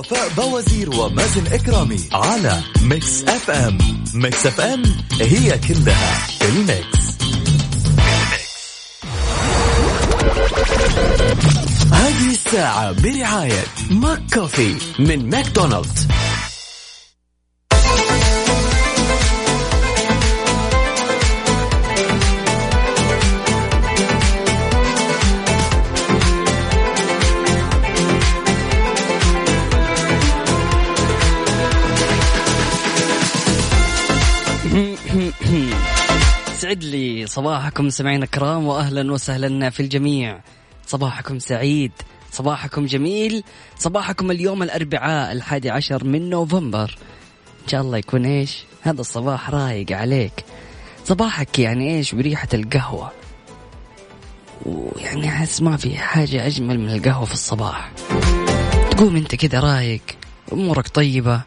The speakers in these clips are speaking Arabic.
وفاء بوازير ومازن إكرامي على Mix FM Mix FM هي كلها ال mix. هذه الساعة برعاية McCoffee من ماكدونالدز. سعد لي صباحكم سمعين الكرام واهلا وسهلا في الجميع. صباحكم سعيد صباحكم جميل صباحكم اليوم الأربعاء الحادي عشر من نوفمبر. إن شاء الله يكون إيش؟ هذا الصباح رايق عليك. صباحك يعني إيش؟ بريحة القهوة. ويعني أحس ما في حاجة أجمل من القهوة في الصباح. تقوم أنت كذا رايق أمورك طيبة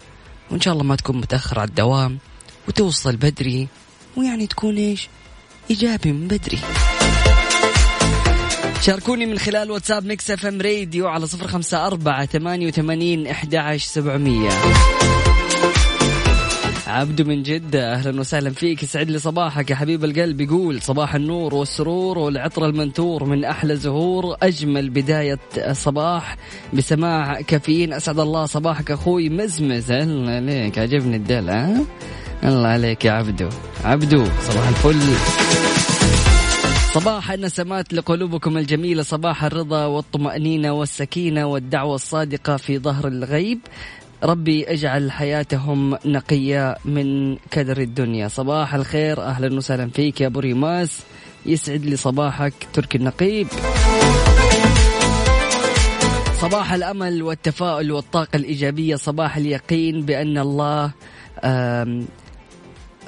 وإن شاء الله ما تكون متأخر على الدوام وتوصل بدري ويعني تكون إيش؟ إيجابي من بدري. شاركوني من خلال واتساب Mix FM راديو على صفر خمسة أربعة ثمانية وثمانين إحدى عشر سبعمية. عبدو من جدة أهلا وسهلا فيك. يسعد لي صباحك يا حبيب القلب. يقول صباح النور والسرور والعطر المنثور من أحلى زهور. أجمل بداية صباح بسماع كافيين. أسعد الله صباحك أخوي مزمز. الله عليك. عجبني الدل ها؟ الله عليك يا عبدو. عبدو صباح الفل. صباح النسمات لقلوبكم الجميلة صباح الرضا والطمأنينة والسكينة والدعوة الصادقة في ظهر الغيب. ربي اجعل حياتهم نقية من كدر الدنيا. صباح الخير أهلا وسهلا فيك يا أبو ريماس. يسعد لي صباحك تركي النقيب. صباح الأمل والتفاؤل والطاقة الإيجابية صباح اليقين بأن الله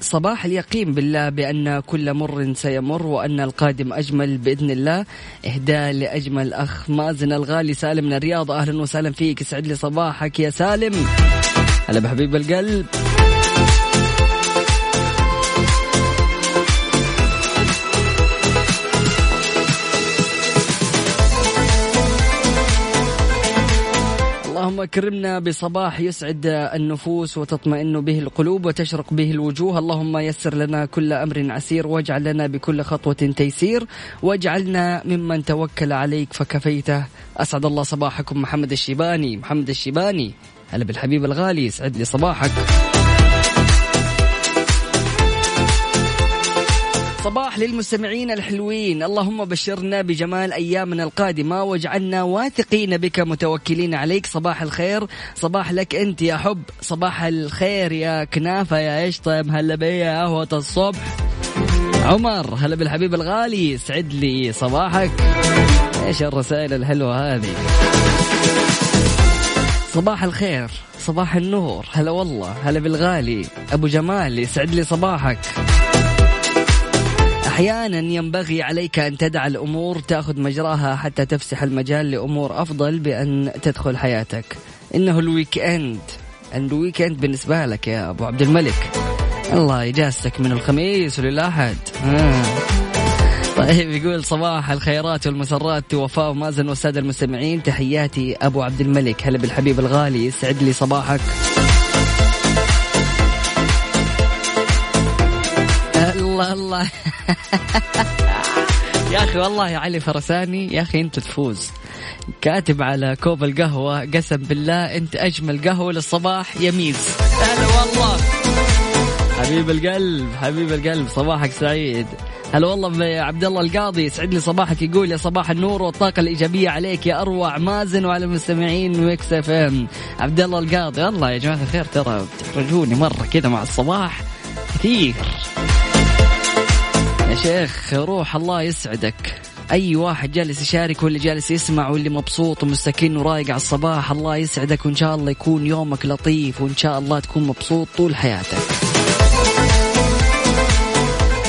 صباح اليقين بالله بأن كل مر سيمر وأن القادم أجمل بإذن الله. إهداء لأجمل أخ مازن الغالي. سالم من الرياض. أهلا وسهلا فيك. يسعد لي صباحك يا سالم. هلا بحبيب القلب. اكرمنا بصباح يسعد النفوس وتطمئن به القلوب وتشرق به الوجوه. اللهم يسر لنا كل أمر عسير واجعل لنا بكل خطوة تيسير. واجعلنا ممن توكل عليك فكفيته أسعد الله صباحكم. محمد الشيباني. محمد الشيباني. هلا بالحبيب الغالي يسعد لي صباحك. صباح للمستمعين الحلوين. اللهم بشرنا بجمال أيامنا القادمة واجعلنا واثقين بك متوكلين عليك. صباح الخير. صباح لك أنت يا حب. صباح الخير يا كنافة يا إيش؟ طيب هلا بيا قهوة الصبح. عمر هلا بالحبيب الغالي. سعد لي صباحك. إيش الرسائل الحلوة هذه؟ صباح الخير. صباح النور. هلا والله. هلا بالغالي. أبو جمال يسعد لي صباحك. أحيانا ينبغي عليك أن تدع الأمور تأخذ مجراها حتى تفسح المجال لأمور أفضل بأن تدخل حياتك. إنه ال weekend ال weekend بالنسبة لك يا أبو عبد الملك. الله إجازتك من الخميس وللاحد آه. طيب يقول صباح الخيرات والمسرات وفاء ومازن والسادة المستمعين تحياتي أبو عبد الملك. هلا بالحبيب الغالي يسعد لي صباحك. الله الله. يا أخي والله يا علي فرساني يا أخي أنت تفوز. كاتب على كوب القهوة قسم بالله أنت أجمل قهوة للصباح يميز هلا والله. حبيب القلب حبيب القلب صباحك سعيد. هلا والله بعبد الله القاضي يسعد لي صباحك يقول يا صباح النور والطاقة الإيجابية عليك يا أروع مازن وعلى المستمعين Mix FM. عبد الله القاضي الله يا جماعة الخير ترى بتحرجوني مرة كذا مع الصباح كثير. يا شيخ روح الله يسعدك. أي واحد جالس يشارك واللي جالس يسمع واللي مبسوط ومستكين ورايق على الصباح الله يسعدك وإن شاء الله يكون يومك لطيف وإن شاء الله تكون مبسوط طول حياتك.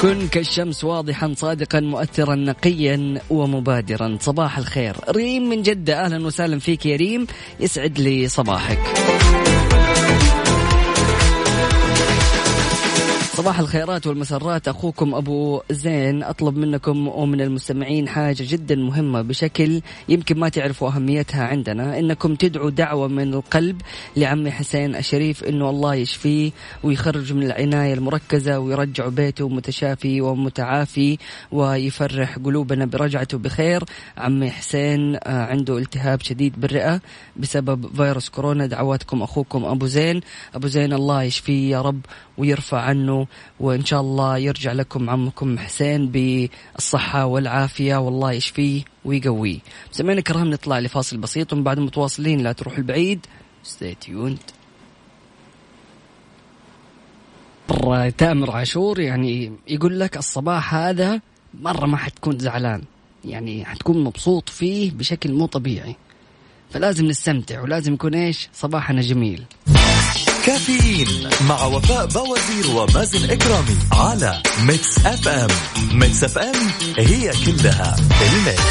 كن كالشمس واضحا صادقا مؤثرا نقيا ومبادرا. صباح الخير. ريم من جدة أهلا وسهلا فيك يا ريم. يسعد لي صباحك. صباح الخيرات والمسرات. أخوكم أبو زين أطلب منكم ومن المستمعين حاجة جدا مهمة بشكل يمكن ما تعرفوا أهميتها عندنا. إنكم تدعوا دعوة من القلب لعمي حسين الشريف إنه الله يشفيه ويخرج من العناية المركزة ويرجع بيته متشافي ومتعافي ويفرح قلوبنا برجعته بخير. عمي حسين آه، عنده التهاب شديد بالرئة بسبب فيروس كورونا. دعواتكم أخوكم أبو زين. أبو زين الله يشفيه يا رب. ويرفع عنه وإن شاء الله يرجع لكم عمكم حسين بالصحة والعافية والله يشفيه ويقويه. سمعنا كرام نطلع لفاصل بسيط ومن بعد متواصلين لا تروح البعيد. Stay tuned. تامر عاشور يعني يقول لك الصباح هذا مرة ما حتكون زعلان. يعني حتكون مبسوط فيه بشكل مو طبيعي. فلازم نستمتع ولازم يكون إيش؟ صباحنا جميل. كافيين مع وفاء بوازير ومازن إكرامي على Mix FM Mix FM هي كلها ال Mix.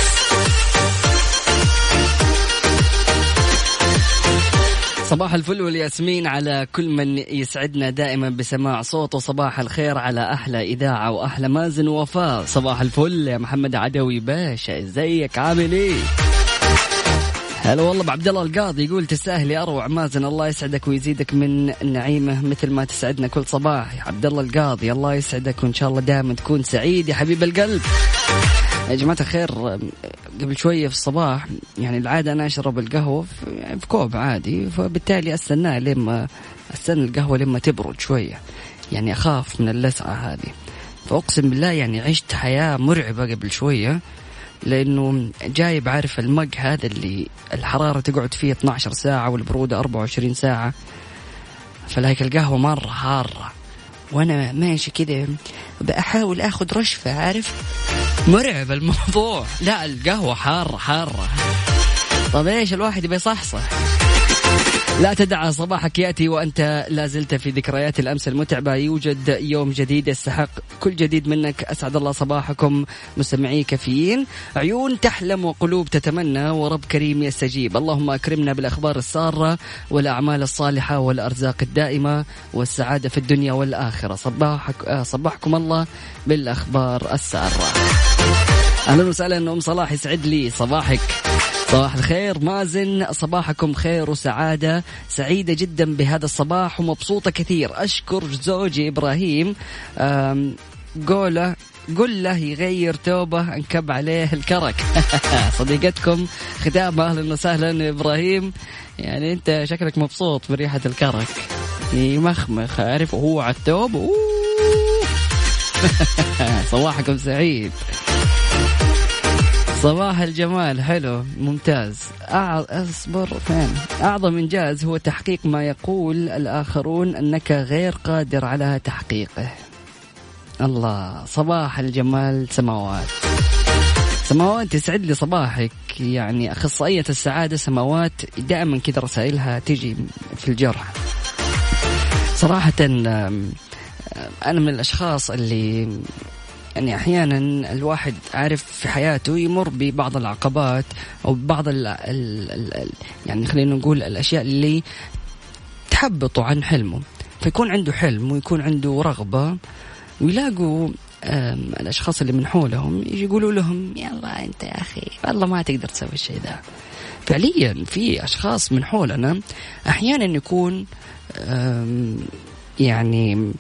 صباح الفل والياسمين على كل من يسعدنا دائما بسماع صوته صباح الخير على أحلى إذاعة وأحلى مازن وفاء صباح الفل يا محمد عدوي باشا إزيك؟ عامل إيه؟ هلا والله بعبد الله القاضي يقول تستاهل يا أروع مازن الله يسعدك ويزيدك من نعيمه مثل ما تسعدنا كل صباح. يا عبد الله القاضي الله يسعدك وإن شاء الله دائما تكون سعيد يا حبيب القلب. يا جماعة الخير قبل شوية في الصباح يعني العادة أنا أشرب القهوة في, يعني في كوب عادي فبالتالي أستناه لما أستنى القهوة لما تبرد شوية. يعني أخاف من اللسعة هذه. فأقسم بالله يعني عشت حياة مرعبة قبل شوية. لأنه جايب عارف المج هذا اللي الحرارة تقعد فيه 12 ساعة والبرودة 24 ساعة. فلايك القهوة مرة حاره وأنا ماشي كذا بحاول آخذ رشفة عارف؟ مرعب الموضوع. لا القهوة حارة حارة. طب إيش الواحد يبي يصحصح؟ لا تدع صباحك يأتي وأنت لا زلت في ذكريات الأمس المتعبة. يوجد يوم جديد يستحق كل جديد منك. أسعد الله صباحكم. مستمعي كافيين عيون تحلم وقلوب تتمنى ورب كريم يستجيب. اللهم أكرمنا بالأخبار السارة والأعمال الصالحة والأرزاق الدائمة والسعادة في الدنيا والآخرة. صباحك صباحكم الله بالأخبار السارة. أهلا وسهلا أم صلاح يسعد لي صباحك. صباح الخير مازن صباحكم خير وسعادة. سعيدة جدا بهذا الصباح ومبسوطة كثير. أشكر زوجي إبراهيم. قوله قل له يغير توبة أنكب عليه الكرك. صديقتكم ختام أهلا وسهلا إبراهيم. يعني أنت شكلك مبسوط بريحة الكرك. يمخمخ عارف وهو على التوب. صباحكم سعيد. صباح الجمال حلو ممتاز. أع... أصبر فين أعظم إنجاز هو تحقيق ما يقول الآخرون أنك غير قادر على تحقيقه. الله صباح الجمال سماوات. سماوات يسعد لي صباحك. يعني أخصائية السعادة سماوات دائما كذا رسائلها تجي في الجرح. صراحة أنا من الأشخاص اللي يعني أحيانا الواحد عارف في حياته يمر ببعض العقبات أو بعض ال ال ال يعني خلينا نقول الأشياء اللي تحبطه عن حلمه. فيكون عنده حلم ويكون عنده رغبة ويلاقوا الأشخاص اللي من حولهم يقولوا لهم يلا أنت يا أخي والله ما تقدر تسوي الشيء ذا. فعليا في أشخاص من حولنا أحيانا يكون يعني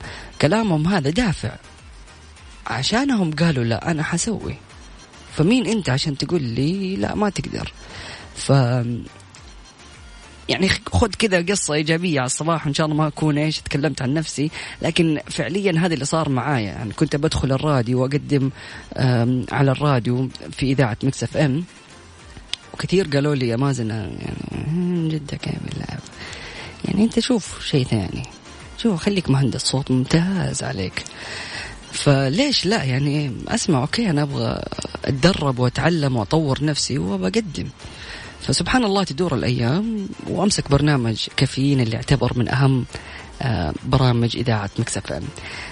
كلامهم هذا دافع. عشانهم قالوا لا أنا حسوي. فمين أنت عشان تقول لي لا ما تقدر. ف يعني خذ كذا قصة إيجابية على الصباح وإن شاء الله ما أكون إيش تكلمت عن نفسي. لكن فعليا هذا اللي صار معايا. يعني كنت بدخل الراديو وأقدم على الراديو في إذاعة Mix FM. وكثير قالوا لي يا مازن يعني جدك يا يعني أنت شوف شيء ثاني. شوف خليك مهندس صوت ممتاز عليك. فليش لا؟ يعني أسمع okay أنا أبغى أتدرب وأتعلم وأطور نفسي وبقدم. فسبحان الله تدور الأيام وأمسك برنامج كافيين اللي يعتبر من أهم آه، برامج إذاعة مكسف أم.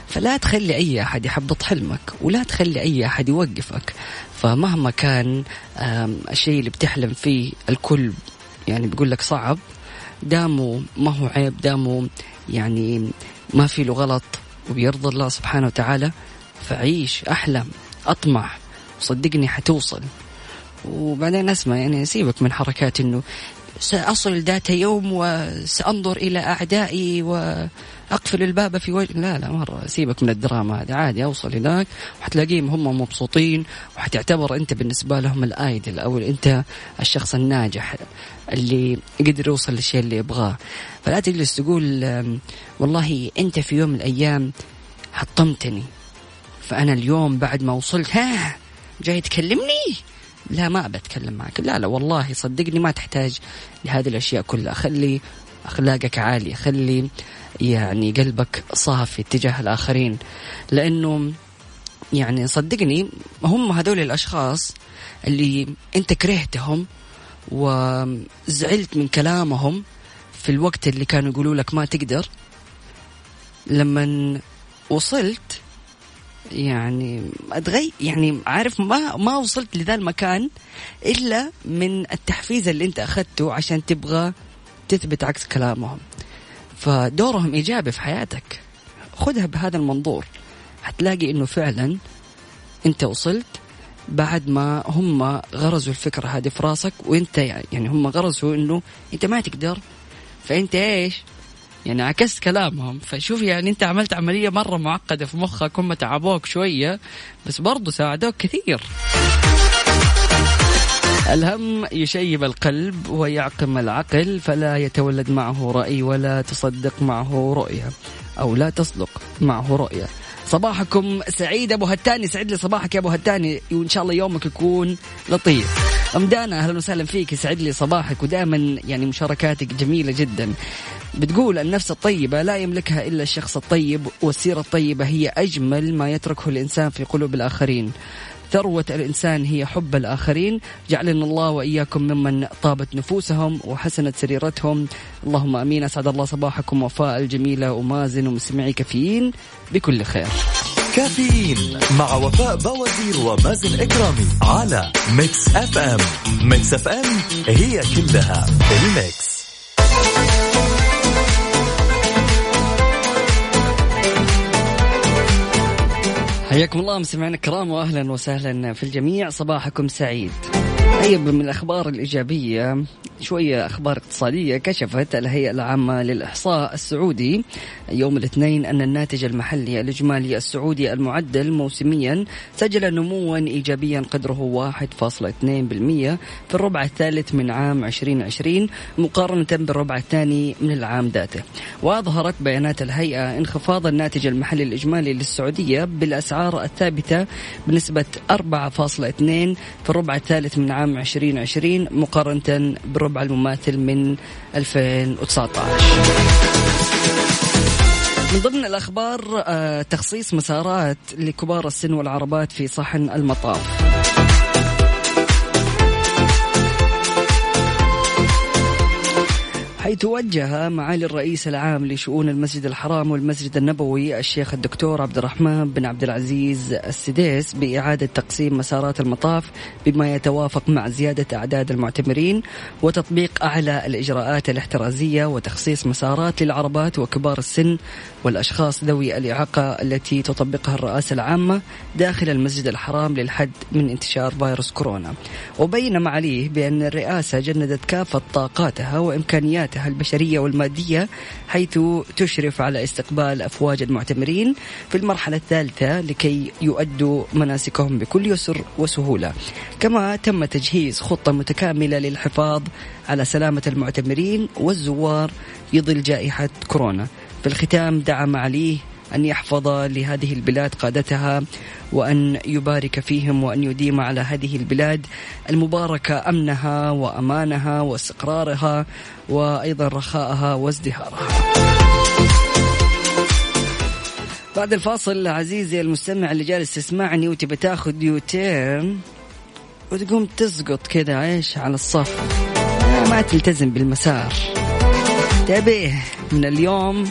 فلا تخلي أي أحد يحبط حلمك ولا تخلي أي أحد يوقفك. فمهما كان الشيء اللي بتحلم فيه الكل يعني بيقول لك صعب دامه ما هو عيب دامه يعني ما في له غلط وبيرضى الله سبحانه وتعالى فعيش أحلم أطمح صدقني حتوصل. وبعدين أسمع يعني سيبك من حركات إنه سأصل ذات يوم وسأنظر إلى أعدائي وأقفل الباب في وجه لا لا مرة. سيبك من الدراما هذه. عادي أوصل هناك وحتلاقيهم هم مبسوطين وحتعتبر أنت بالنسبة لهم الآيدل أو أنت الشخص الناجح اللي قدر يوصل للشيء اللي يبغاه. فلا تجلس تقول والله أنت في يوم من الأيام حطمتني فأنا اليوم بعد ما وصلت ها جاي تكلمني؟ لا ما ابى أتكلم معك. لا لا والله صدقني ما تحتاج لهذه الأشياء كلها. خلي أخلاقك عالية خلي يعني قلبك صافي تجاه الآخرين. لأنه يعني صدقني هم هذول الأشخاص اللي أنت كرهتهم وزعلت من كلامهم في الوقت اللي كانوا يقولوا لك ما تقدر. لما وصلت يعني اتغي يعني عارف ما ما وصلت لذا المكان إلا من التحفيز اللي أنت أخذته عشان تبغى تثبت عكس كلامهم. فدورهم إيجابي في حياتك. خذها بهذا المنظور. حتلاقي إنه فعلا أنت وصلت بعد ما هم غرزوا الفكرة هذه في راسك وأنت يعني هم غرزوا إنه أنت ما تقدر. فأنت إيش؟ يعني عكست كلامهم. فشوف يعني أنت عملت عملية مرة معقدة في مخك هم تعبوك شوية بس برضو ساعدوك كثير. الهم يشيب القلب ويعقم العقل فلا يتولد معه رأي ولا تصدق معه رؤية أو لا تصدق معه رؤية. صباحكم سعيد أبو هتاني. سعيد لي صباحك يا أبو هتاني وإن شاء الله يومك يكون لطيف. أمدانا أهلا وسهلا فيك. يسعد لي صباحك ودائما يعني مشاركاتك جميلة جدا. بتقول النفس الطيبة لا يملكها إلا الشخص الطيب والسيرة الطيبة هي أجمل ما يتركه الإنسان في قلوب الآخرين. ثروة الإنسان هي حب الآخرين. جعلنا الله وإياكم ممن طابت نفوسهم وحسنت سريرتهم. اللهم أمين. أسعد الله صباحكم. وفاء الجميلة ومازن ومستمعي كافيين. بكل خير. كافيين مع وفاء بوازير ومازن إكرامي على Mix FM. Mix FM هي كلها ال Mix. حياكم الله مستمعينا الكرام واهلا وسهلا في الجميع صباحكم سعيد. طيب من الأخبار الإيجابية شوية أخبار اقتصادية كشفت الهيئة العامة للإحصاء السعودي يوم الاثنين أن الناتج المحلي الإجمالي السعودي المعدل موسميا سجل نموا ايجابيا قدره 1.2% في الربع الثالث من عام 2020 مقارنة بالربع الثاني من العام ذاته. وأظهرت بيانات الهيئة انخفاض الناتج المحلي الإجمالي للسعودية بالأسعار الثابتة بنسبة 4.2 في الربع الثالث من عام 2020 مقارنة بالربع المماثل من 2019 من ضمن الأخبار آه، تخصيص مسارات لكبار السن والعربات في صحن المطاف. حيث وجه معالي الرئيس العام لشؤون المسجد الحرام والمسجد النبوي الشيخ الدكتور عبد الرحمن بن عبد العزيز السديس بإعادة تقسيم مسارات المطاف بما يتوافق مع زيادة أعداد المعتمرين وتطبيق أعلى الإجراءات الاحترازية وتخصيص مسارات للعربات وكبار السن والأشخاص ذوي الإعاقة التي تطبقها الرئاسة العامة داخل المسجد الحرام للحد من انتشار فيروس كورونا. وبين معاليه بأن الرئاسة جندت كافة طاقاتها وإمكانياتها البشرية والمادية حيث تشرف على استقبال أفواج المعتمرين في المرحلة الثالثة لكي يؤدوا مناسكهم بكل يسر وسهولة. كما تم تجهيز خطة متكاملة للحفاظ على سلامة المعتمرين والزوار في ظل جائحة كورونا. في الختام دعا معاليه أن يحفظ لهذه البلاد قادتها وأن يبارك فيهم وأن يديم على هذه البلاد المباركة أمنها وأمانها واستقرارها وأيضا رخائها وازدهارها. بعد الفاصل عزيزي المستمع اللي جالس تسمعني وتبي تاخذ يوتيرن وتقوم تسقط كذا إيش على الصف. ما تلتزم بالمسار. تبيه من اليوم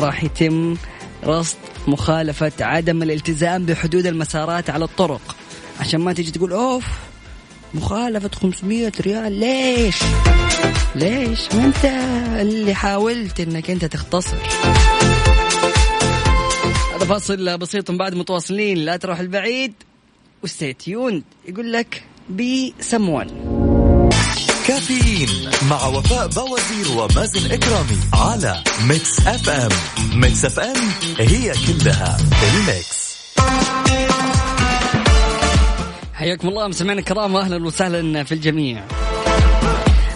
راح يتم رصد مخالفة عدم الالتزام بحدود المسارات على الطرق. عشان ما تيجي تقول أوف مخالفة 500 ريال ليش؟ ليش؟ ما أنت اللي حاولت إنك أنت تختصر. هذا فاصل بسيط بعد متواصلين. لا تروح البعيد. وستيتيون يقول لك بي سمون كافيين مع وفاء بوازير ومازن إكرامي على Mix FM. Mix FM هي كلها ال Mix. حياكم الله مستمعينا الكرام واهلا وسهلا في الجميع.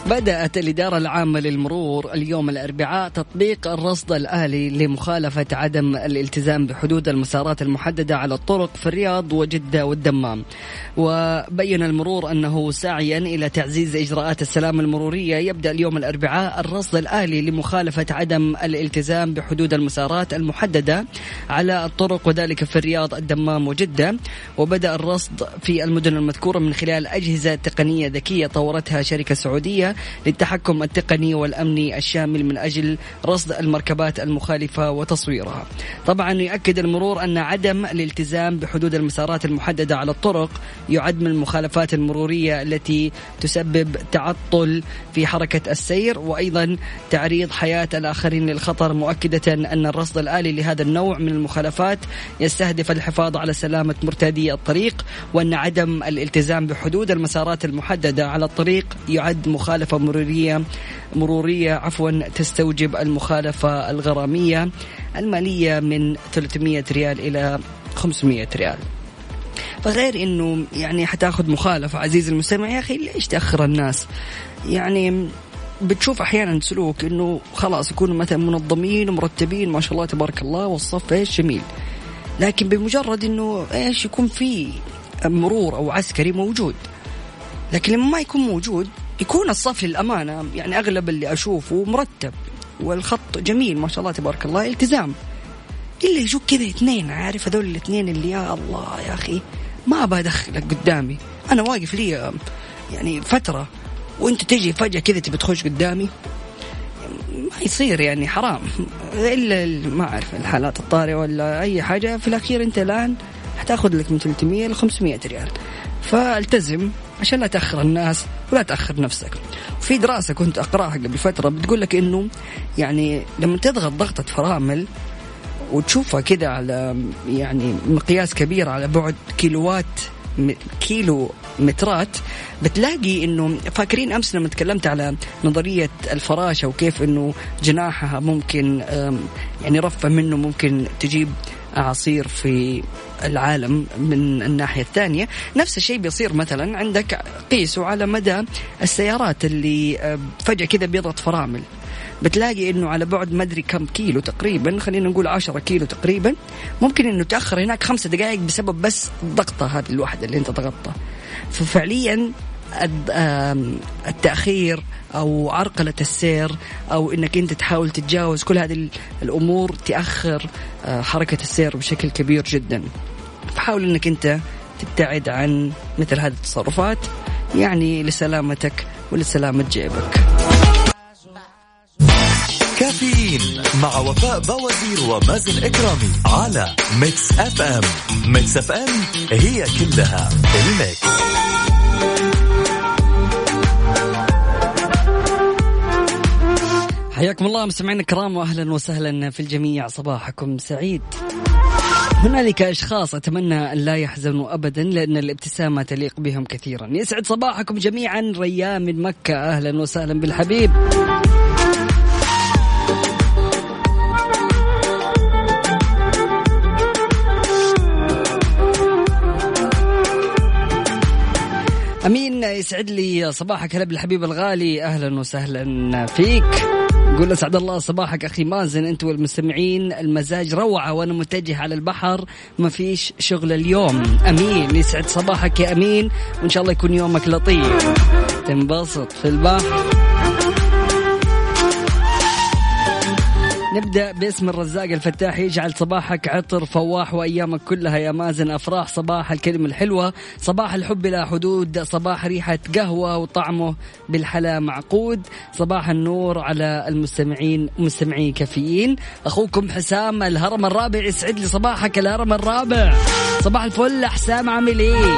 بدأت الإدارة العامة للمرور اليوم الأربعاء تطبيق الرصد الآلي لمخالفة عدم الالتزام بحدود المسارات المحددة على الطرق في الرياض وجدة والدمام. وبين المرور أنه ساعيا إلى تعزيز إجراءات السلامة المرورية يبدأ اليوم الأربعاء الرصد الآلي لمخالفة عدم الالتزام بحدود المسارات المحددة على الطرق وذلك في الرياض الدمام وجدة. وبدأ الرصد في المدن المذكورة من خلال أجهزة تقنية ذكية طورتها شركة سعودية للتحكم التقني والأمني الشامل من أجل رصد المركبات المخالفة وتصويرها. طبعا يؤكد المرور أن عدم الالتزام بحدود المسارات المحددة على الطرق يعد من المخالفات المرورية التي تسبب تعطل في حركة السير وأيضا تعريض حياة الآخرين للخطر مؤكدة أن الرصد الآلي لهذا النوع من المخالفات يستهدف الحفاظ على سلامة مرتادي الطريق وأن عدم الالتزام بحدود المسارات المحددة على الطريق يعد مخالفة مرورية مرورية عفوا تستوجب المخالفة الغرامية المالية من 300 ريال إلى 500 ريال. فغير إنه يعني حتاخذ مخالفة عزيزي المستمع يا أخي ليش تأخر الناس؟ يعني بتشوف أحيانا سلوك إنه خلاص يكونوا مثلا منظمين ومرتبين ما شاء الله تبارك الله والصف إيش؟ جميل. لكن بمجرد إنه إيش؟ يكون في مرور أو عسكري موجود. لكن لما ما يكون موجود يكون الصف للأمانة يعني أغلب اللي أشوفه مرتب والخط جميل ما شاء الله تبارك الله التزام. إلا يجوك كذا اثنين عارف هذول الاثنين اللي يا الله يا أخي ما أبغى أدخلك قدامي. أنا واقف لي يعني فترة وأنت تجي فجأة كذا تبي تخش قدامي. ما يصير يعني حرام. إلا ما أعرف الحالات الطارئة ولا أي حاجة في الأخير أنت الآن حتأخذ لك من 300 ل 500 ريال. فالتزم. عشان لا تأخر الناس ولا تأخر نفسك. وفي دراسة كنت أقرأها قبل فترة بتقول لك إنه يعني لما تضغط ضغطة فرامل وتشوفها كده على يعني مقياس كبير على بعد كيلوات كيلو مترات بتلاقي إنه فاكرين أمس لما تكلمت على نظرية الفراشة وكيف إنه جناحها ممكن يعني رفة منه ممكن تجيب اعاصير في العالم من الناحية الثانية. نفس الشيء بيصير مثلا عندك قيسوا على مدى السيارات اللي فجأة كذا بيضغط فرامل. بتلاقي إنه على بعد ما أدري كم كيلو تقريبا خلينا نقول 10 كيلو تقريبا ممكن إنه تأخر هناك خمسة دقائق بسبب بس الضغطه هذه الواحده اللي أنت ضغطتها. ففعليا التأخير أو عرقله السير أو إنك أنت تحاول تتجاوز كل هذه الأمور تأخر حركة السير بشكل كبير جدا. فحاول إنك أنت تبتعد عن مثل هذه التصرفات يعني لسلامتك ولسلامة جيبك. كافيين مع وفاء بوازير ومازن إكرامي على Mix FM. Mix FM هي كلها ال Mix. حياكم الله مستمعينا الكرام واهلا وسهلا في الجميع. صباحكم سعيد. هنالك أشخاص أتمنى أن لا يحزنوا ابدا لأن الابتسامة تليق بهم كثيرا. يسعد صباحكم جميعا. ريان من مكة. أهلا وسهلا بالحبيب. أمين يسعد لي صباحك هلا بالحبيب الغالي. أهلا وسهلا فيك. قول اسعد الله صباحك أخي مازن انت والمستمعين المزاج روعة وأنا متجه على البحر ما فيش شغل اليوم. أمين يسعد صباحك يا أمين وإن شاء الله يكون يومك لطيف. تنبسط في البحر. نبدأ باسم الرزاق الفتاح يجعل صباحك عطر فواح وأيامك كلها يا مازن. أفراح صباح الكلمة الحلوة. صباح الحب لا حدود. صباح ريحة قهوة وطعمه بالحلا معقود. صباح النور على المستمعين مستمعي كافيين. أخوكم حسام الهرم الرابع يسعد لي صباحك الهرم الرابع. صباح الفل حسام عامل إيه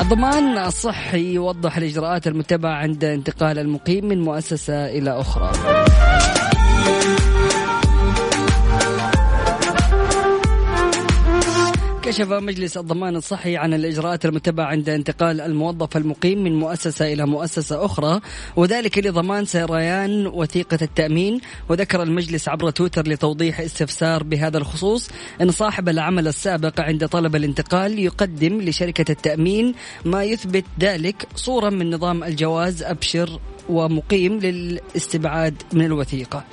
الضمان الصحي يوضح الإجراءات المتبعة عند انتقال المقيم من مؤسسة إلى أخرى. كشف مجلس الضمان الصحي عن الإجراءات المتبعة عند انتقال الموظف المقيم من مؤسسة إلى مؤسسة أخرى وذلك لضمان سريان وثيقة التأمين. وذكر المجلس عبر تويتر لتوضيح استفسار بهذا الخصوص أن صاحب العمل السابق عند طلب الانتقال يقدم لشركة التأمين ما يثبت ذلك صورة من نظام الجواز أبشر ومقيم للاستبعاد من الوثيقة.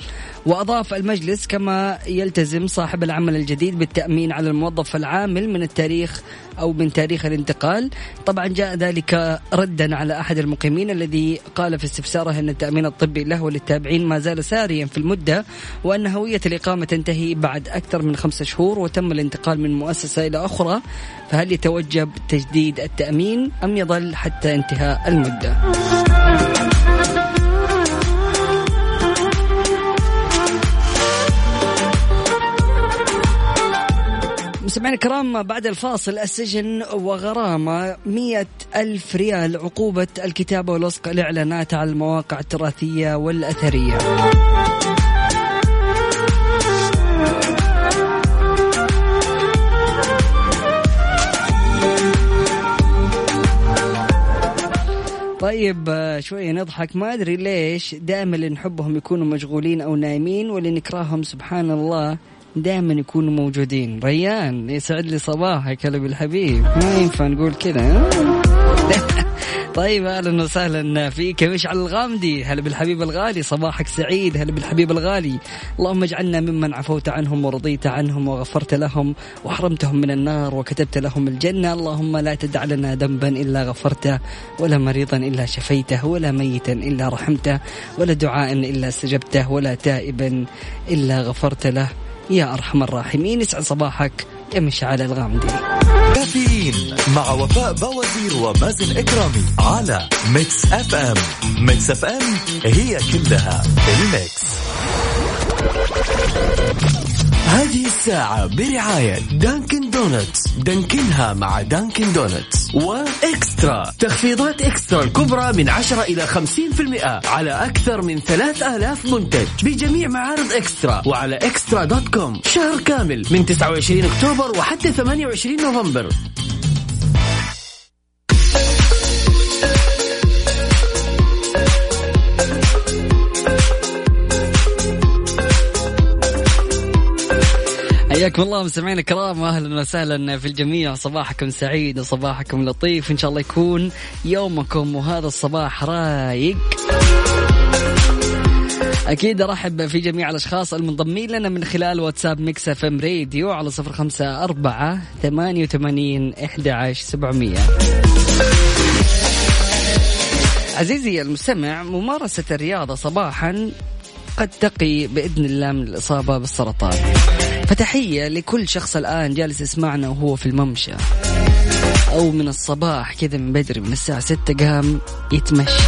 وأضاف المجلس كما يلتزم صاحب العمل الجديد بالتأمين على الموظف العامل من التاريخ أو من تاريخ الانتقال طبعا جاء ذلك ردا على أحد المقيمين الذي قال في استفساره أن التأمين الطبي له وللتابعين ما زال ساريا في المدة وأن هوية الإقامة تنتهي بعد أكثر من خمسة شهور وتم الانتقال من مؤسسة إلى أخرى فهل يتوجب تجديد التأمين أم يظل حتى انتهاء المدة؟ مستمعينا الكرام بعد الفاصل السجن وغرامة مية ألف ريال عقوبة الكتابة ولصق الإعلانات على المواقع التراثية والأثرية. طيب شوية نضحك ما أدري ليش دائما اللي نحبهم يكونوا مشغولين أو نايمين واللي نكرههم سبحان الله دائما يكونوا موجودين. ريان يسعد لي صباحك هلا بالحبيب ما ينفع نقول كذا طيب أهلا وسهلا فيك. مشعل الغامدي؟ هلا بالحبيب الغالي. صباحك سعيد هلا بالحبيب الغالي. اللهم اجعلنا ممن عفوت عنهم ورضيت عنهم وغفرت لهم وحرمتهم من النار وكتبت لهم الجنة. اللهم لا تدع لنا ذنبا إلا غفرته ولا مريضا إلا شفيته ولا ميتا إلا رحمته ولا دعاء إلا استجبته ولا تائبا إلا غفرت له. يا أرحم الراحمين يسعد صباحك يا مشعل الغامدي. كافيين مع وفاء بوازير ومازن إكرامي على Mix FM. Mix FM هي كلها ال Mix. هذه الساعة برعاية Dunkin' Donuts Dunkin ها مع Dunkin' Donuts و Extra. تخفيضات Extra الكبرى من 10 إلى 50% على أكثر من 3000 منتج. بجميع معارض إكسترا وعلى إكسترا دوت كوم. شهر كامل من 29 أكتوبر وحتى 28 نوفمبر. حياكم الله مستمعينا الكرام أهلا وسهلا في الجميع. صباحكم سعيد وصباحكم لطيف إن شاء الله يكون يومكم وهذا الصباح رايق. أكيد أرحب في جميع الأشخاص المنضمين لنا من خلال واتساب Mix FM راديو على صفر خمسة أربعة ثمانية وثمانين إحدى عشر سبعمية. عزيزي المستمع ممارسة الرياضة صباحا قد تقي بإذن الله من الإصابة بالسرطان. فتحية لكل شخص الآن جالس يسمعنا وهو في الممشى. أو من الصباح كذا من بدري من الساعة ستة قام يتمشى.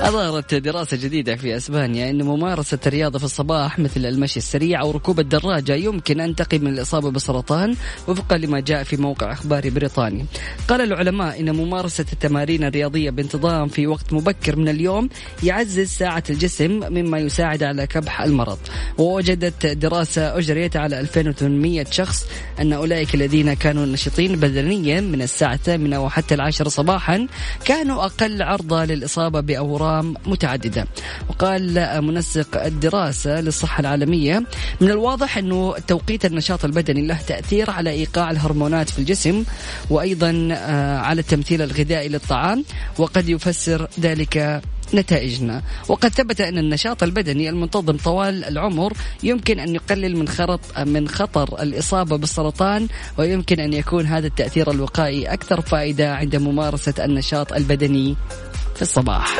أظهرت دراسة جديدة في أسبانيا أن ممارسة الرياضة في الصباح مثل المشي السريع أو ركوب الدراجة يمكن أن تقي من الإصابة بالسرطان وفقا لما جاء في موقع إخباري بريطاني قال العلماء أن ممارسة التمارين الرياضية بانتظام في وقت مبكر من اليوم يعزز ساعة الجسم مما يساعد على كبح المرض. ووجدت دراسة أجريت على 2800 شخص أن أولئك الذين كانوا نشيطين بدنيا من الساعة الثامنة وحتى العاشرة صباحا كانوا أقل عرضة للإصابة أورام متعددة وقال منسق الدراسة للصحة العالمية من الواضح أنه توقيت النشاط البدني له تأثير على إيقاع الهرمونات في الجسم وأيضا آه، على التمثيل الغذائي للطعام وقد يفسر ذلك نتائجنا. وقد ثبت أن النشاط البدني المنتظم طوال العمر يمكن أن يقلل من خرط من خطر الإصابة بالسرطان ويمكن أن يكون هذا التأثير الوقائي أكثر فائدة عند ممارسة النشاط البدني. في الصباح.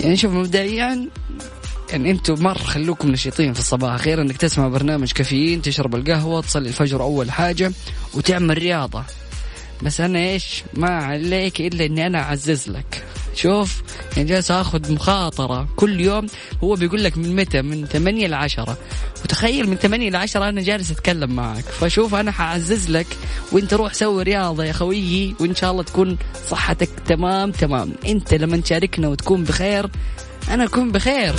يعني شوف مبدئيا يعني أنتم مره خلوكم نشيطين في الصباح. غير إنك تسمع برنامج كافيين تشرب القهوة تصلي الفجر أول حاجة وتعمل رياضة. بس أنا إيش؟ ما عليك إلا إني أنا أعزز لك. شوف يعني جالس آخذ مخاطرة. كل يوم هو بيقول لك من متى؟ من 8 ل 10 وتخيل من 8 ل 10 أنا جالس أتكلم معك. فشوف أنا حاعزز لك. وأنت روح سوي رياضة يا خويي وإن شاء الله تكون صحتك تمام تمام. أنت لما تشاركنا وتكون بخير أنا أكون بخير.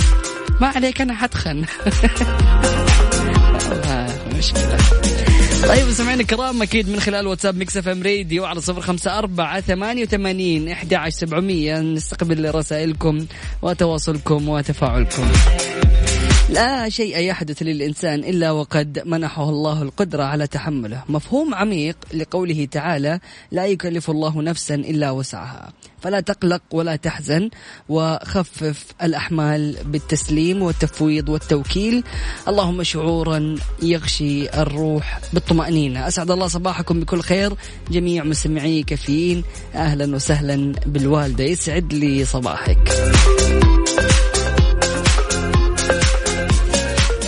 ما عليك أنا حتخن. مشكلة. طيب سمعنا الكرام أكيد من خلال واتساب Mix FM راديو على صفر خمسة أربعة ثمانية وثمانين إحدى عشر سبعمية. نستقبل رسائلكم وتواصلكم وتفاعلكم. لا شيء يحدث للإنسان إلا وقد منحه الله القدرة على تحمله. مفهوم عميق لقوله تعالى لا يكلف الله نفسا إلا وسعها فلا تقلق ولا تحزن وخفف الأحمال بالتسليم والتفويض والتوكيل. اللهم شعورا يغشي الروح بالطمأنينة. أسعد الله صباحكم بكل خير. جميع مستمعي كافيين أهلا وسهلا بالوالدة. يسعد لي صباحك.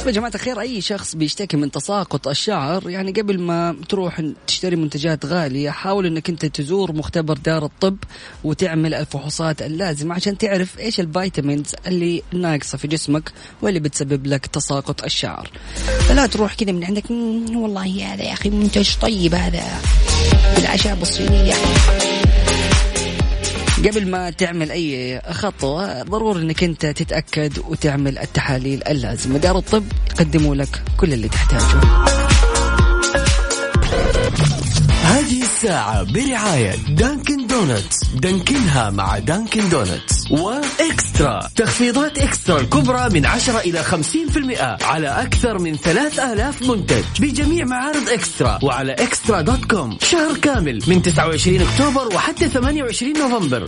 يا جماعة الخير أي شخص بيشتكي من تساقط الشعر يعني قبل ما تروح تشتري منتجات غالية حاول أنك أنت تزور مختبر دار الطب وتعمل الفحوصات اللازمة عشان تعرف إيش الفيتامينز اللي ناقصة في جسمك واللي بتسبب لك تساقط الشعر. فلا تروح كذا من عندك والله هذا يا أخي منتج طيب هذا. بالأعشاب الصينية قبل ما تعمل أي خطوة ضروري إنك أنت تتأكد وتعمل التحاليل اللازمة. دار الطب يقدموا لك كل اللي تحتاجه. هذه الساعة برعاية Dunkin' Donuts. Dunkin ها مع Dunkin' Donuts. و Extra. تخفيضات Extra الكبرى من 10 إلى 50% على أكثر من 3000 منتج بجميع معارض إكسترا وعلى إكسترا دوت كوم. شهر كامل من 29 أكتوبر وحتى 28 نوفمبر.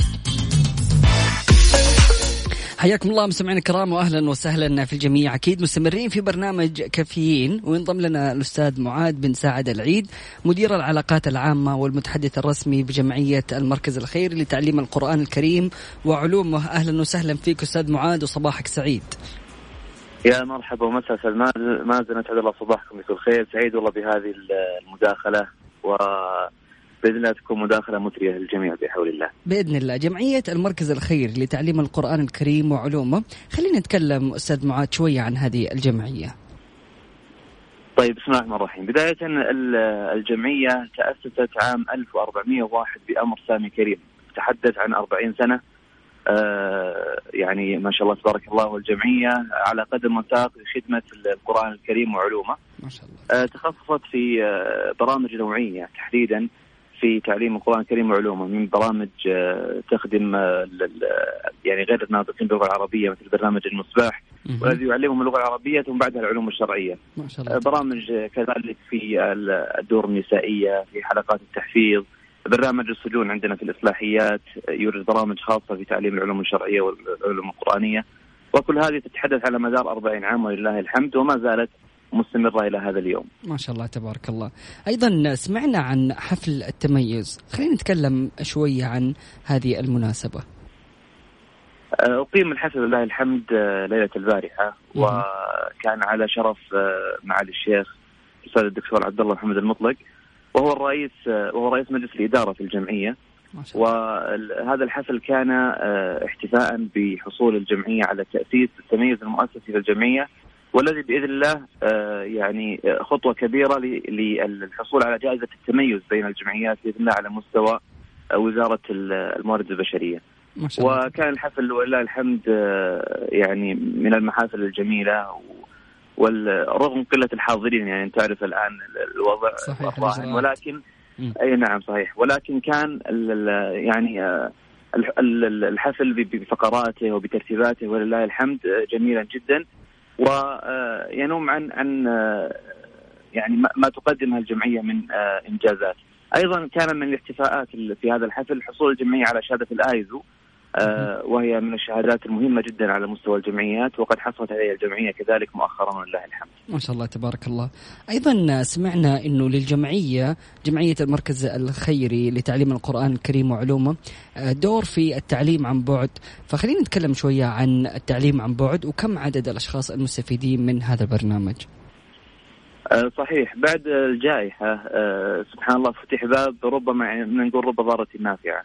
حياكم الله مستمعينا الكرام واهلا وسهلا في الجميع. أكيد مستمرين في برنامج كافيين وينضم لنا الأستاذ معاذ بن ساعد العيد مدير العلاقات العامة والمتحدث الرسمي بجمعية المركز الخيري لتعليم القرآن الكريم وعلومه. أهلا وسهلا فيك أستاذ معاذ وصباحك سعيد. يا مرحبا ومساء مازن اسعد الله صباحكم بكل خير. سعيد والله بهذه المداخلة و باذن الله تكون مداخلة مثرية للجميع بحول الله. بإذن الله، جمعية المركز الخيري لتعليم القرآن الكريم وعلومه، خلينا نتكلم أستاذ معاذ شوية عن هذه الجمعية. طيب بسم الله الرحمن الرحيم، بداية الجمعية تأسست عام 1401 بأمر سامي كريم، تحدث عن 40 سنة آه يعني ما شاء الله تبارك الله والجمعية على قدم وساق لخدمة القرآن الكريم وعلومه. ما شاء الله. آه تخصصت في آه برامج نوعية تحديدا في تعليم القرآن الكريم وعلومه من برامج آه، تخدم آه، يعني غير الناطقين باللغة العربية مثل برنامج المصباح. والذي يعلمهم اللغة العربية ثم بعدها العلوم الشرعية. ما شاء الله. آه، برامج كذلك في الدور النسائية في حلقات التحفيظ برنامج السجون عندنا في الإصلاحيات يوجد برامج خاصة في تعليم العلوم الشرعية والعلوم القرآنية. وكل هذه تتحدث على مدار 40 عام ولله الحمد وما زالت مستمرة إلى هذا اليوم. ما شاء الله تبارك الله. أيضا سمعنا عن حفل التميز. خلينا نتكلم شوية عن هذه المناسبة. أه، أقيم الحفل لله الحمد أه، ليلة البارحة. وكان على شرف أه، معالي الشيخ الأستاذ الدكتور عبد الله محمد المطلق. وهو الرئيس وهو رئيس مجلس الإدارة في الجمعية. وهذا الحفل كان احتفاء بحصول الجمعية على تأسيس التميز المؤسسي في الجمعية. والذي بإذن الله آه، يعني آه، خطوة كبيرة للحصول على جائزة التميز بين الجمعيات بإذن الله على مستوى آه، وزارة الموارد البشرية. وكان الحفل ولله الحمد يعني من المحافل الجميلة ورغم قلة الحاضرين يعني تعرف الآن الوضع صحيح ولكن أي نعم صحيح. ولكن كان يعني الحفل بفقراته وبترتيباته ولله الحمد جميلا جدا. وينوم عن عن يعني ما تقدمها الجمعية من إنجازات. أيضا كان من الاحتفاءات في هذا الحفل حصول الجمعية على شهادة الآيزو آه، وهي من الشهادات المهمة جدا على مستوى الجمعيات وقد حصلت عليها الجمعية كذلك مؤخرا ولله الحمد. ما شاء الله تبارك الله. أيضا سمعنا أنه للجمعية جمعية المركز الخيري لتعليم القرآن الكريم وعلومه آه، دور في التعليم عن بعد. فخلينا نتكلم شوية عن التعليم عن بعد وكم عدد الأشخاص المستفيدين من هذا البرنامج؟ آه، صحيح. بعد الجائحة سبحان الله فتح باب ربما يعني نقول رب ضارة نافعة.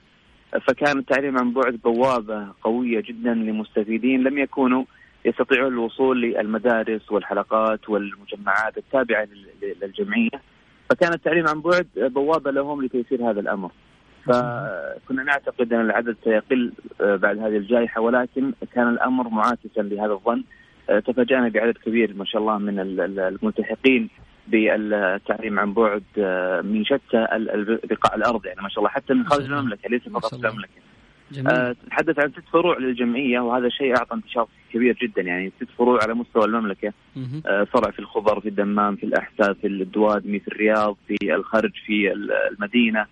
فكان التعليم عن بعد بوابة قوية جدا لمستفيدين لم يكونوا يستطيعون الوصول للمدارس والحلقات والمجمعات التابعة للجمعية. فكان التعليم عن بعد بوابة لهم لتيسير هذا الأمر. فكنا نعتقد أن العدد سيقل آه، بعد هذه الجائحة ولكن كان الأمر معاكسا لهذا الظن. آه، تفاجأنا بعدد كبير ما شاء الله من الملتحقين بالتعليم عن بعد آه، من شتى بقاع الأرض يعني ما شاء الله حتى من خارج المملكة ليس فقط في المملكة. جميل. تتحدث عن ست فروع للجمعية وهذا شيء أعطى انتشار كبير جدا يعني ست فروع على مستوى المملكة. فرع في الخبر في الدمام في الاحساء في الدوادمي في الرياض في الخرج في المدينة.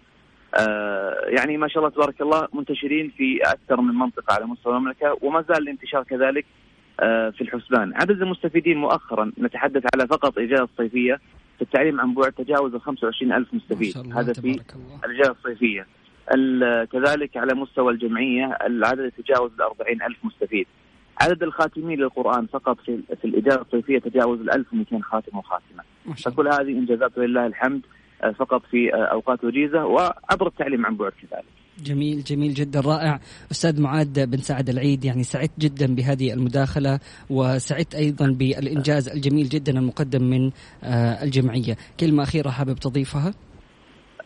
آه، يعني ما شاء الله تبارك الله منتشرين في أكثر من منطقة على مستوى المملكة وما زال الانتشار كذلك. آه، في الحسبان. عدد المستفيدين مؤخرا نتحدث على فقط الإجازة الصيفية في التعليم عن بعد تجاوز ال 25 ألف مستفيد. هذا في الإجازة الصيفية. كذلك على مستوى الجمعية العدد يتجاوز ال 40 ألف مستفيد. عدد الخاتمين للقرآن فقط في, في الإجازة الصيفية تجاوز ال 1200 خاتم وخاتمة. فكل هذه إنجازات ولله الحمد آه، فقط في آه، أوقات وجيزة وعبر التعليم عن بعد كذلك. جميل جميل جدا. رائع. أستاذ معاد بن سعد العيد يعني سعدت جدا بهذه المداخلة وسعدت أيضا بالإنجاز الجميل جدا المقدم من آه، الجمعية. كلمة أخيرة حابب تضيفها؟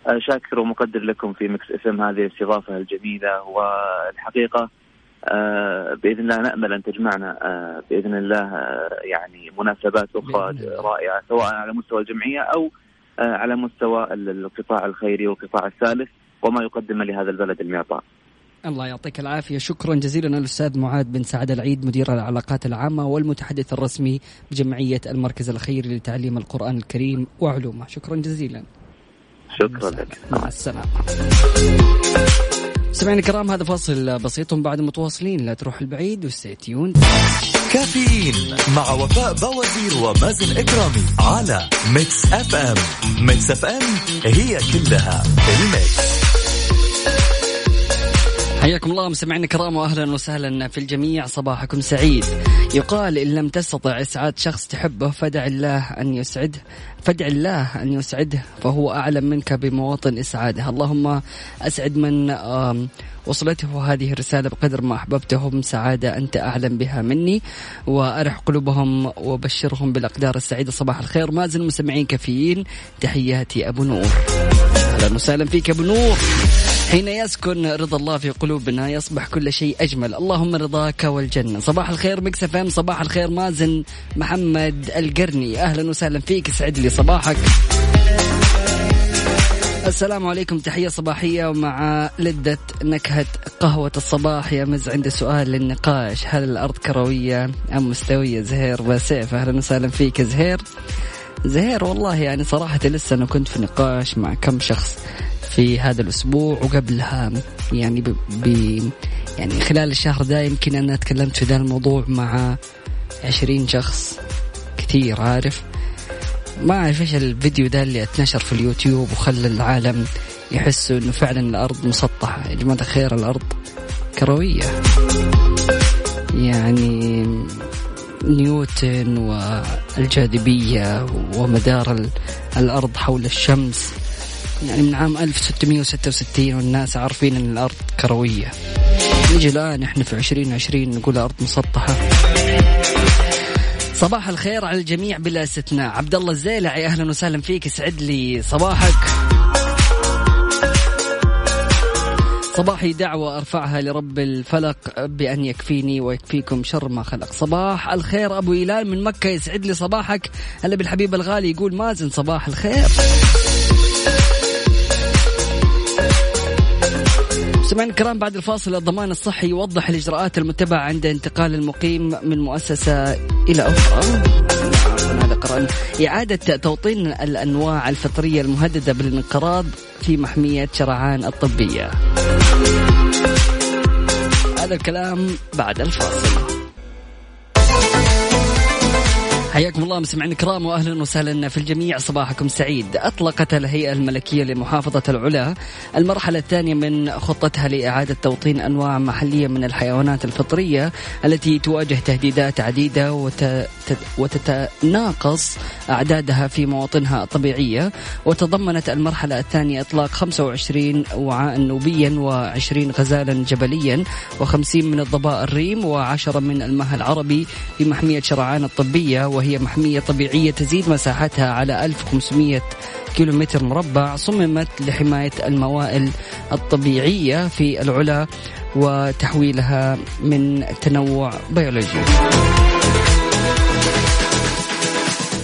آه، شاكر ومقدر لكم في Mix FM هذه الاستضافة الجميلة والحقيقة آه، بإذن الله نأمل أن تجمعنا بإذن الله يعني مناسبات أخرى رائعة سواء على مستوى الجمعية أو على مستوى القطاع الخيري والقطاع الثالث. وما يقدم لهذا البلد المعطاء. الله يعطيك العافية. شكرا جزيلا الأستاذ معاذ بن سعد العيد مدير العلاقات العامة والمتحدث الرسمي بجمعية المركز الخيري لتعليم القرآن الكريم وعلومه. شكرا جزيلا. شكرا لك. مع السلامة. سمعنا الكرام هذا فاصل بسيط. بعد متواصلين لا تروح البعيد و stay tuned كافيين مع وفاء بوازير ومازن إكرامي على Mix FM Mix FM هي كلها الميكس حياكم الله مستمعينا الكرام واهلا وسهلا في الجميع. صباحكم سعيد. يقال إن لم تستطع إسعاد شخص تحبه فدع الله أن يسعده فادع الله أن يسعده فهو أعلم منك بمواطن إسعاده. اللهم أسعد من وصلته هذه الرسالة بقدر ما أحببتهم. سعادة أنت أعلم بها مني وأرح قلوبهم وبشرهم بالأقدار السعيدة. صباح الخير. مازن مستمعين كفيين تحياتي أبو نور. أهلا وسهلا فيك أبو نور. حين يسكن رضا الله في قلوبنا يصبح كل شيء أجمل. اللهم رضاك والجنة. صباح الخير Mix FM. صباح الخير مازن محمد القرني. أهلا وسهلا فيك. سعد لي صباحك. السلام عليكم. تحية صباحية ومع لذة نكهة قهوة الصباح. يا مز عندي سؤال للنقاش. هل الأرض كروية أم مستوية؟ زهير بسيف أهلا وسهلا فيك زهير. زهير والله يعني صراحة لسه أنا كنت في نقاش مع كم شخص. في هذا الأسبوع وقبلها يعني ب... ب... يعني خلال الشهر ده يمكن أنا تكلمت في ذا الموضوع مع عشرين شخص كثير عارف؟ ما أعرف إيش الفيديو ده اللي اتنشر في اليوتيوب وخلى العالم يحسوا إنه فعلا الأرض مسطحة. يا جماعة الخير الأرض كروية. يعني نيوتن والجاذبية ومدار الأرض حول الشمس. يعني من عام 1666 والناس عارفين إن الأرض كروية. نجي الآن إحنا في 2020 نقول الأرض مسطحة. صباح الخير على الجميع بلا استثناء. عبد الله الزيلعي أهلا وسهلا فيك. يسعد لي صباحك. صباحي دعوة أرفعها لرب الفلق بأن يكفيني ويكفيكم شر ما خلق. صباح الخير أبو إيلان من مكة يسعد لي صباحك. هلا بالحبيب الغالي يقول مازن صباح الخير. سمعنا الكرام بعد الفاصل الضمان الصحي يوضح الإجراءات المتبعة عند انتقال المقيم من مؤسسة إلى أخرى. هذا قرأنا إعادة توطين الأنواع الفطرية المهددة بالانقراض في محمية شرعان الطبية. هذا الكلام بعد الفاصل. حياكم الله مستمعينا الكرام واهلا وسهلا في الجميع صباحكم سعيد. أطلقت الهيئة الملكية لمحافظة العلا المرحلة الثانية من خطتها لإعادة توطين أنواع محلية من الحيوانات الفطرية التي تواجه تهديدات عديدة وتتناقص أعدادها في مواطنها الطبيعية وتضمنت المرحلة الثانية إطلاق 25 وعاء نوبيا و20 غزالا جبليا و50 من الضباء الريم و10 من المها العربي في محمية شرعان الطبية وهي وهي محمية طبيعية تزيد مساحتها على 1500 كيلومتر مربع صممت لحماية الموائل الطبيعية في العلا وتحويلها من تنوع بيولوجي.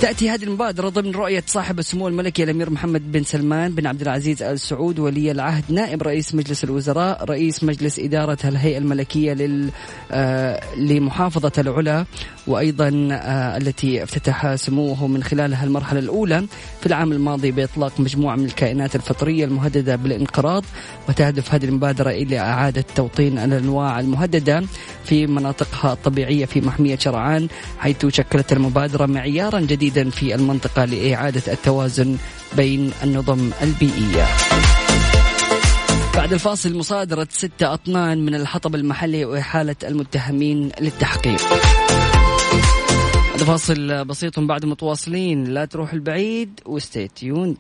تأتي هذه المبادرة ضمن رؤية صاحب السمو الملكي الأمير محمد بن سلمان بن عبد العزيز آل سعود ولي العهد نائب رئيس مجلس الوزراء رئيس مجلس إدارة الهيئة الملكية لل آه لمحافظة العلا وأيضا آه التي افتتح سموه من خلالها المرحلة الأولى في العام الماضي بإطلاق مجموعة من الكائنات الفطرية المهددة بالانقراض وتهدف هذه المبادرة إلى إعادة توطين الأنواع المهددة في مناطقها الطبيعية في محمية شرعان حيث شكلت المبادرة معيارا جديدا في المنطقة لإعادة التوازن بين النظم البيئية. بعد الفاصل مصادرة ستة أطنان من الحطب المحلي وإحالة المتهمين للتحقيق. هذا فاصل بسيط بعد متواصلين. لا تروح البعيد و stay tuned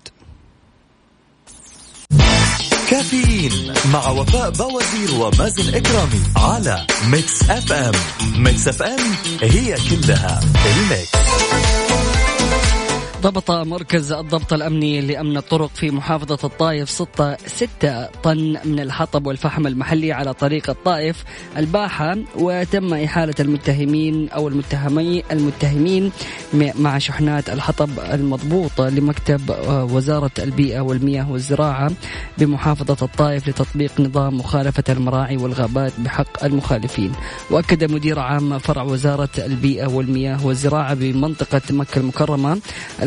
كافيين مع وفاء بوازير ومازن إكرامي على Mix FM Mix FM هي كلها ال mix. ضبط مركز الضبط الأمني لأمن الطرق في محافظة الطائف ستة, ستة طن من الحطب والفحم المحلي على طريق الطائف الباحة وتم إحالة المتهمين أو المتهمي المتهمين مع شحنات الحطب المضبوطة لمكتب آه، وزارة البيئة والمياه والزراعة بمحافظة الطائف لتطبيق نظام مخالفة المراعي والغابات بحق المخالفين. وأكد مدير عام فرع وزارة البيئة والمياه والزراعة بمنطقة مكة المكرمة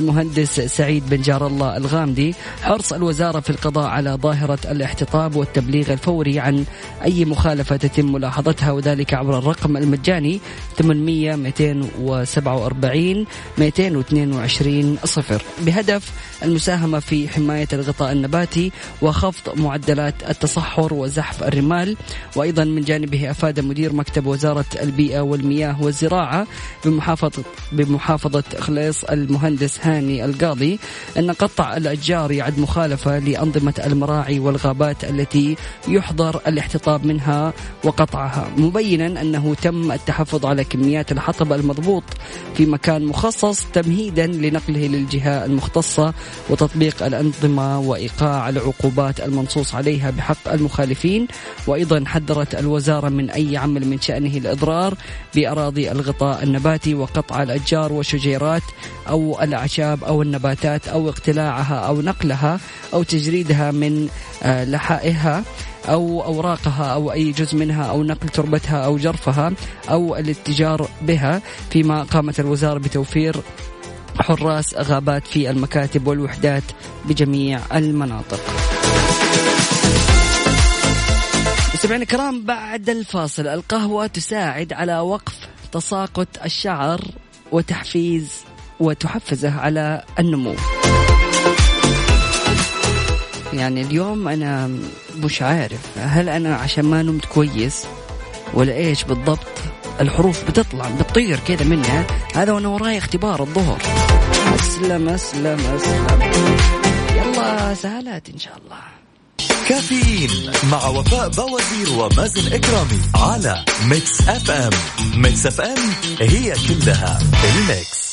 المهندس سعيد بن جار الله الغامدي حرص الوزارة في القضاء على ظاهرة الاحتطاب والتبليغ الفوري عن أي مخالفة تتم ملاحظتها وذلك عبر الرقم المجاني 800 247 222 صفر. بهدف المساهمة في حماية الغطاء النباتي وخفض معدلات التصحر وزحف الرمال. وأيضا من جانبه أفاد مدير مكتب وزارة البيئة والمياه والزراعة بمحافظة بمحافظة خليص المهندس هاني القاضي أن قطع الأشجار يعد مخالفة لأنظمة المراعي والغابات التي يحظر الاحتطاب منها وقطعها. مبينا أنه تم التحفظ على كميات الحطب المضبوط في مكان مخصص تمهيدا لنقله للجهة المختصة وتطبيق الأنظمة وإيقاع العقوبات المنصوص عليها بحق المخالفين. وأيضا حذرت الوزارة من أي عمل من شأنه الإضرار بأراضي الغطاء النباتي وقطع الأشجار والشجيرات أو الأعشاب أو النباتات أو اقتلاعها أو نقلها أو تجريدها من آه، لحائها أو أوراقها أو أي جزء منها أو نقل تربتها أو جرفها أو الاتجار بها فيما قامت الوزارة بتوفير حراس غابات في المكاتب والوحدات بجميع المناطق. مستمعينا الكرام بعد الفاصل القهوة تساعد على وقف تساقط الشعر وتحفيز وتحفزه على النمو. يعني اليوم أنا مش عارف هل أنا عشان ما نمت كويس ولا إيش بالضبط؟ الحروف بتطلع بتطير كذا منها هذا وأنا وراي اختبار الظهر. أسلم أسلم أسلم. يلا سهلات إن شاء الله. كافيين مع وفاء بوازير ومازن إكرامي على Mix FM. Mix FM هي كلها ال mix.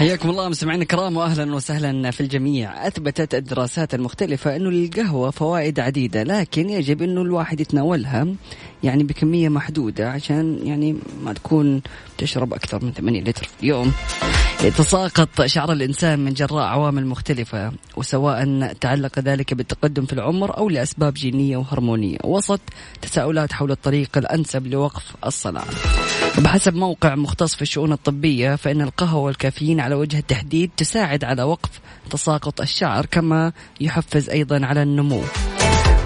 حياكم الله مستمعينا الكرام واهلا وسهلا في الجميع، أثبتت الدراسات المختلفة انه للقهوه فوائد عديدة لكن يجب انه الواحد يتناولها يعني بكمية محدودة عشان يعني ما تكون تشرب أكثر من 8 لتر في اليوم. يتساقط شعر الإنسان من جراء عوامل مختلفة وسواء تعلق ذلك بالتقدم في العمر أو لأسباب جينية وهرمونية، وسط تساؤلات حول الطريق الأنسب لوقف الصلاة. بحسب موقع مختص في الشؤون الطبية فإن القهوة والكافيين على وجه التحديد تساعد على وقف تساقط الشعر كما يحفز أيضا على النمو.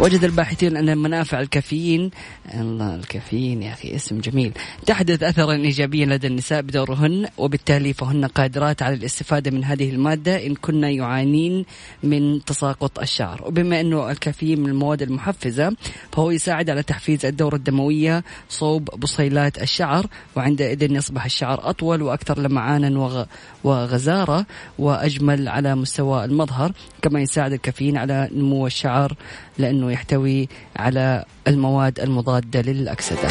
وجد الباحثون أن منافع الكافيين الله الكافيين يا أخي اسم جميل. تحدث أثرا إيجابيا لدى النساء بدورهن وبالتالي فهن قادرات على الاستفادة من هذه المادة إن كنا يعانين من تساقط الشعر. وبما أنه الكافيين من المواد المحفزة فهو يساعد على تحفيز الدورة الدموية صوب بصيلات الشعر وعندئذ يصبح الشعر أطول وأكثر لمعانا وغزارة وأجمل على مستوى المظهر. كما يساعد الكافيين على نمو الشعر لأنه يحتوي على المواد المضادة للأكسدة.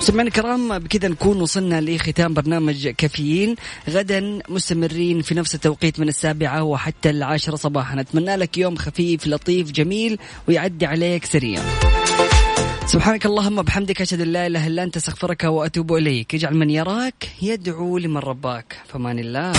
سمعنا الكرام بكذا نكون وصلنا لختام برنامج كافيين. غدا مستمرين في نفس التوقيت من السابعة وحتى العاشرة صباحا. أتمنى لك يوم خفيف لطيف جميل ويعدي عليك سريع. سبحانك اللهم بحمدك أشهد أن لا إله إلا أنت أستغفرك وأتوب إليك. اجعل من يراك يدعو لمن رباك. فمان الله.